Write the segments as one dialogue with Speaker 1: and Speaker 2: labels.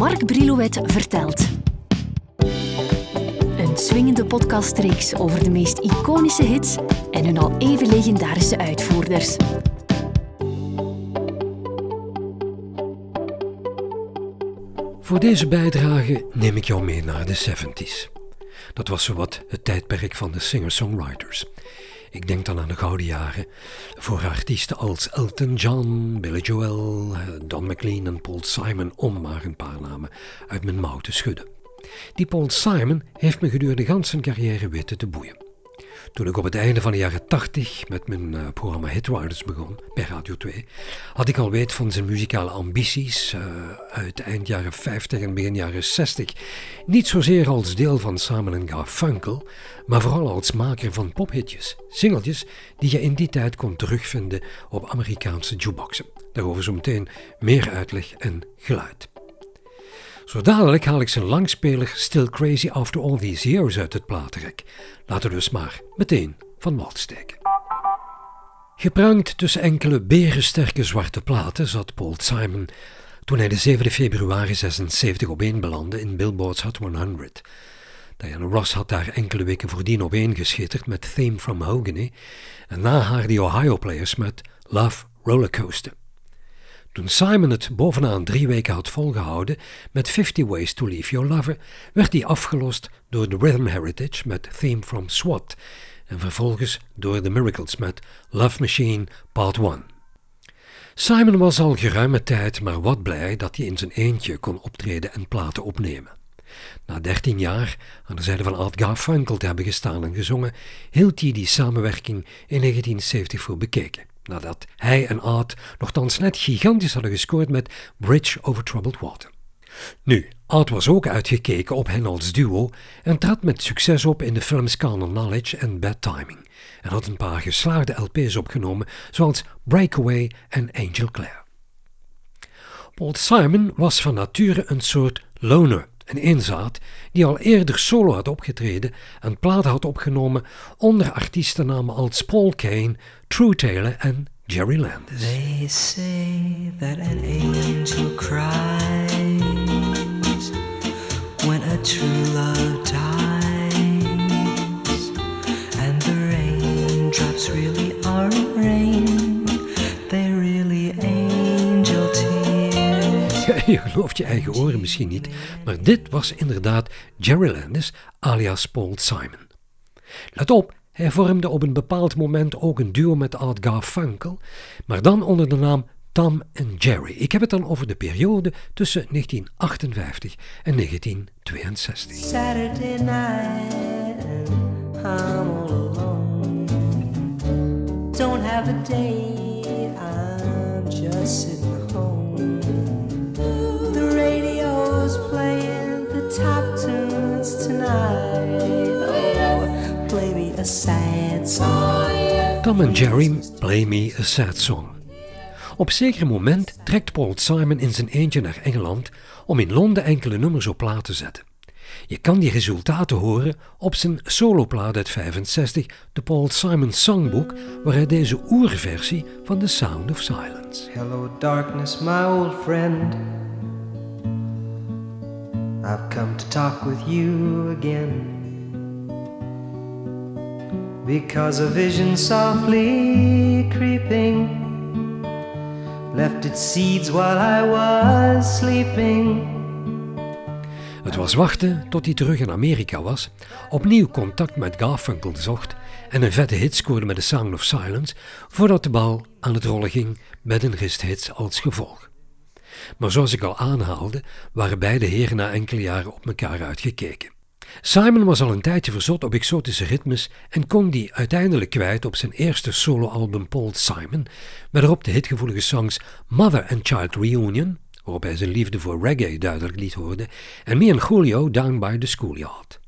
Speaker 1: Mark Brilouet vertelt. Een swingende podcastreeks over de meest iconische hits en hun al even legendarische uitvoerders.
Speaker 2: Voor deze bijdrage neem ik jou mee naar de 70s. Dat was zowat het tijdperk van de singer-songwriters. Ik denk dan aan de gouden jaren voor artiesten als Elton John, Billy Joel, Don McLean en Paul Simon, om maar een paar namen uit mijn mouw te schudden. Die Paul Simon heeft me gedurende zijn carrière weten te boeien. Toen ik op het einde van de jaren 80 met mijn uh, programma Hitriders begon bij Radio 2, had ik al weet van zijn muzikale ambities uh, uit eind jaren 50 en begin jaren 60. Niet zozeer als deel van Simon Garfunkel, maar vooral als maker van pophitjes, singeltjes die je in die tijd kon terugvinden op Amerikaanse jukeboxen. Daarover zo meteen meer uitleg en geluid. Zo dadelijk haal ik zijn langspeler Still Crazy After All These Years uit het platenrek. Laten we dus maar meteen van wal steken. Geprankt tussen enkele berensterke zwarte platen zat Paul Simon toen hij de 7 februari 76 op één belandde in Billboard's Hot 100. Diana Ross had daar enkele weken voordien op één geschitterd met Theme from Mahogany en na haar de Ohio Players met Love Rollercoaster. Toen Simon het bovenaan drie weken had volgehouden met 50 Ways to Leave Your Lover, werd hij afgelost door The Rhythm Heritage met Theme from SWAT en vervolgens door The Miracles met Love Machine Part 1. Simon was al geruime tijd maar wat blij dat hij in zijn eentje kon optreden en platen opnemen. Na dertien jaar aan de zijde van Art Garfunkel te hebben gestaan en gezongen, hield hij die samenwerking in 1970 voor bekeken nadat hij en Art nogthans net gigantisch hadden gescoord met Bridge Over Troubled Water. Nu, Art was ook uitgekeken op hen als duo en trad met succes op in de films Carnal Knowledge en Bad Timing en had een paar geslaagde LP's opgenomen zoals Breakaway en Angel Clare. Paul Simon was van nature een soort loner, een inzaat die al eerder solo had opgetreden en platen had opgenomen onder artiestennamen als Paul Kane, True Taylor en Jerry Landis.
Speaker 3: They say that an angel cries when a true love dies, and the raindrops really
Speaker 2: je gelooft je eigen oren misschien niet, maar dit was inderdaad Jerry Landis alias Paul Simon. Let op, hij vormde op een bepaald moment ook een duo met Art Garfunkel, maar dan onder de naam Tom en Jerry. Ik heb het dan over de periode tussen 1958 en 1962.
Speaker 3: Saturday night I'm all alone. Don't have a date, I'm just sitting
Speaker 2: Tom en Jerry Play Me a Sad Song. Op zeker moment trekt Paul Simon in zijn eentje naar Engeland om in Londen enkele nummers op plaat te zetten. Je kan die resultaten horen op zijn soloplaat uit 65, de Paul Simon Songbook, waar hij deze oerversie van The Sound of Silence.
Speaker 3: Hello, darkness, my old friend. I've come to talk with you again. Because a vision softly creeping left its seeds while I was sleeping.
Speaker 2: Het was wachten tot hij terug in Amerika was, opnieuw contact met Garfunkel zocht en een vette hit scoorde met The Sound of Silence voordat de bal aan het rollen ging met een rist hits als gevolg. Maar zoals ik al aanhaalde, waren beide heren na enkele jaren op elkaar uitgekeken. Simon was al een tijdje verzot op exotische ritmes en kon die uiteindelijk kwijt op zijn eerste soloalbum Paul Simon, met erop de hitgevoelige songs Mother and Child Reunion, waarop hij zijn liefde voor reggae duidelijk liet horen, en Me and Julio Down by the Schoolyard.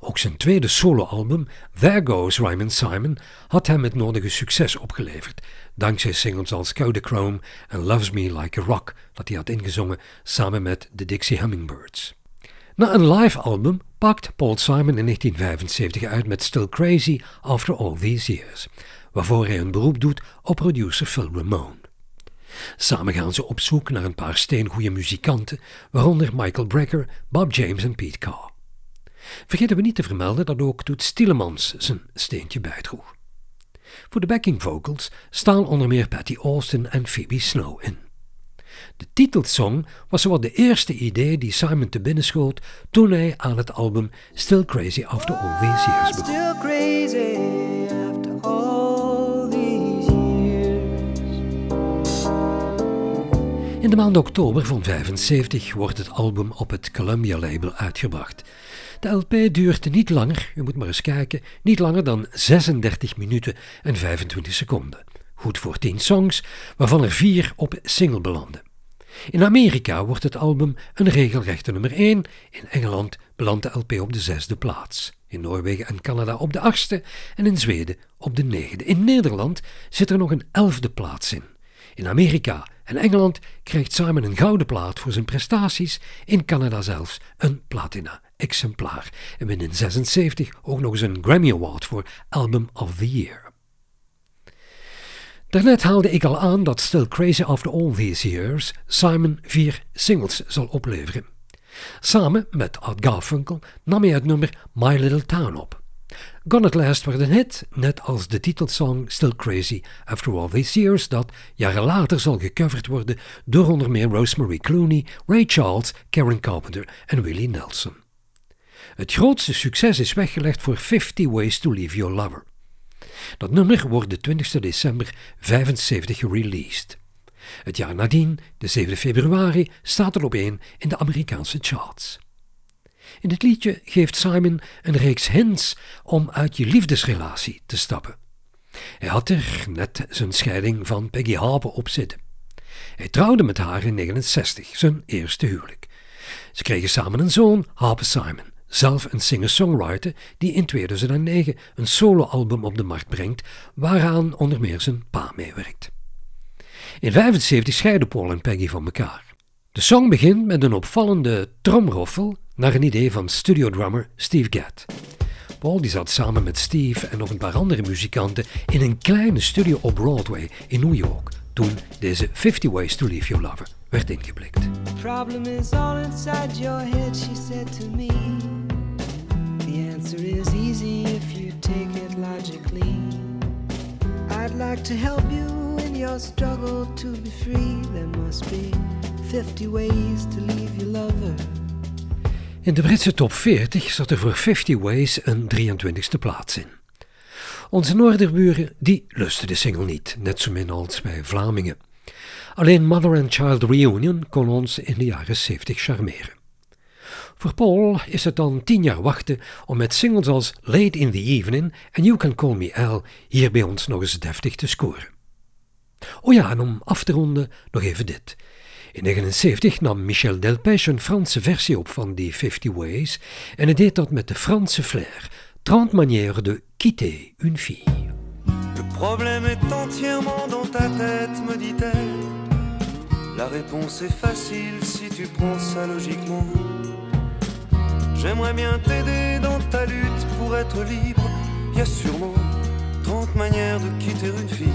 Speaker 2: Ook zijn tweede soloalbum, There Goes Ryman Simon, had hem het nodige succes opgeleverd, dankzij singles als Chrome en Loves Me Like a Rock, dat hij had ingezongen samen met de Dixie Hummingbirds. Na een live album pakt Paul Simon in 1975 uit met Still Crazy After All These Years, waarvoor hij een beroep doet op producer Phil Ramone. Samen gaan ze op zoek naar een paar steengoede muzikanten, waaronder Michael Brecker, Bob James en Pete Carr. Vergeten we niet te vermelden dat ook Toet Stielemans zijn steentje bijdroeg. Voor de backing vocals staan onder meer Patty Austin en Phoebe Snow in. De titelsong was zowat de eerste idee die Simon te binnen schoot toen hij aan het album Still Crazy After All These Years begon.
Speaker 3: Still crazy after all these years.
Speaker 2: In de maand oktober van 75 wordt het album op het Columbia label uitgebracht. De LP duurt niet langer, u moet maar eens kijken, niet langer dan 36 minuten en 25 seconden. Goed voor 10 songs, waarvan er 4 op single belanden. In Amerika wordt het album een regelrechte nummer 1, in Engeland belandt de LP op de zesde plaats, in Noorwegen en Canada op de achtste en in Zweden op de negende. In Nederland zit er nog een elfde plaats in. In Amerika en Engeland krijgt Simon een gouden plaat voor zijn prestaties, in Canada zelfs een platina-exemplaar. En wint in 76 ook nog eens een Grammy Award voor Album of the Year. Daarnet haalde ik al aan dat Still Crazy After All These Years Simon vier singles zal opleveren. Samen met Art Garfunkel nam hij het nummer My Little Town op. Gone at Last werd een hit, net als de titelsong Still Crazy After All These Years, dat jaren later zal gecoverd worden door onder meer Rosemary Clooney, Ray Charles, Karen Carpenter en Willie Nelson. Het grootste succes is weggelegd voor 50 Ways to Leave Your Lover. Dat nummer wordt de 20 december 75 gereleased. Het jaar nadien, de 7 februari, staat er op één in de Amerikaanse charts. In het liedje geeft Simon een reeks hints om uit je liefdesrelatie te stappen. Hij had er net zijn scheiding van Peggy Harper op zitten. Hij trouwde met haar in 69, zijn eerste huwelijk. Ze kregen samen een zoon, Harper Simon, zelf een singer-songwriter die in 2009 een soloalbum op de markt brengt, waaraan onder meer zijn pa meewerkt. In 75 scheiden Paul en Peggy van elkaar. De song begint met een opvallende tromroffel naar een idee van studiodrummer Steve Gadd. Paul die zat samen met Steve en nog een paar andere muzikanten in een kleine studio op Broadway in New York toen deze 50 Ways to Leave Your Lover werd ingeblikt.
Speaker 3: The problem is all inside your head, she said to me. Answer is easy if you take it logically. I'd like to help you in your struggle to be free. There must be 50 ways to leave your lover.
Speaker 2: In de Britse top 40 zat er voor 50 Ways een 23e plaats in. Onze Noorderburen die lusten de single niet, net zo min als bij Vlamingen. Alleen Mother and Child Reunion kon ons in de jaren 70 charmeren. Voor Paul is het dan tien jaar wachten om met singles als Late in the Evening en You Can Call Me Al hier bij ons nog eens deftig te scoren. Oh ja, en om af te ronden nog even dit. In 1979 nam Michel Delpech een Franse versie op van die 50 Ways en hij deed dat met de Franse flair. 30 manières de quitter une fille.
Speaker 4: Le problème est entièrement dans ta tête, me dit-elle. La réponse est facile si tu prends ça logiquement. J'aimerais bien t'aider dans ta lutte pour être libre. Y a sûrement 30 manières de quitter une fille.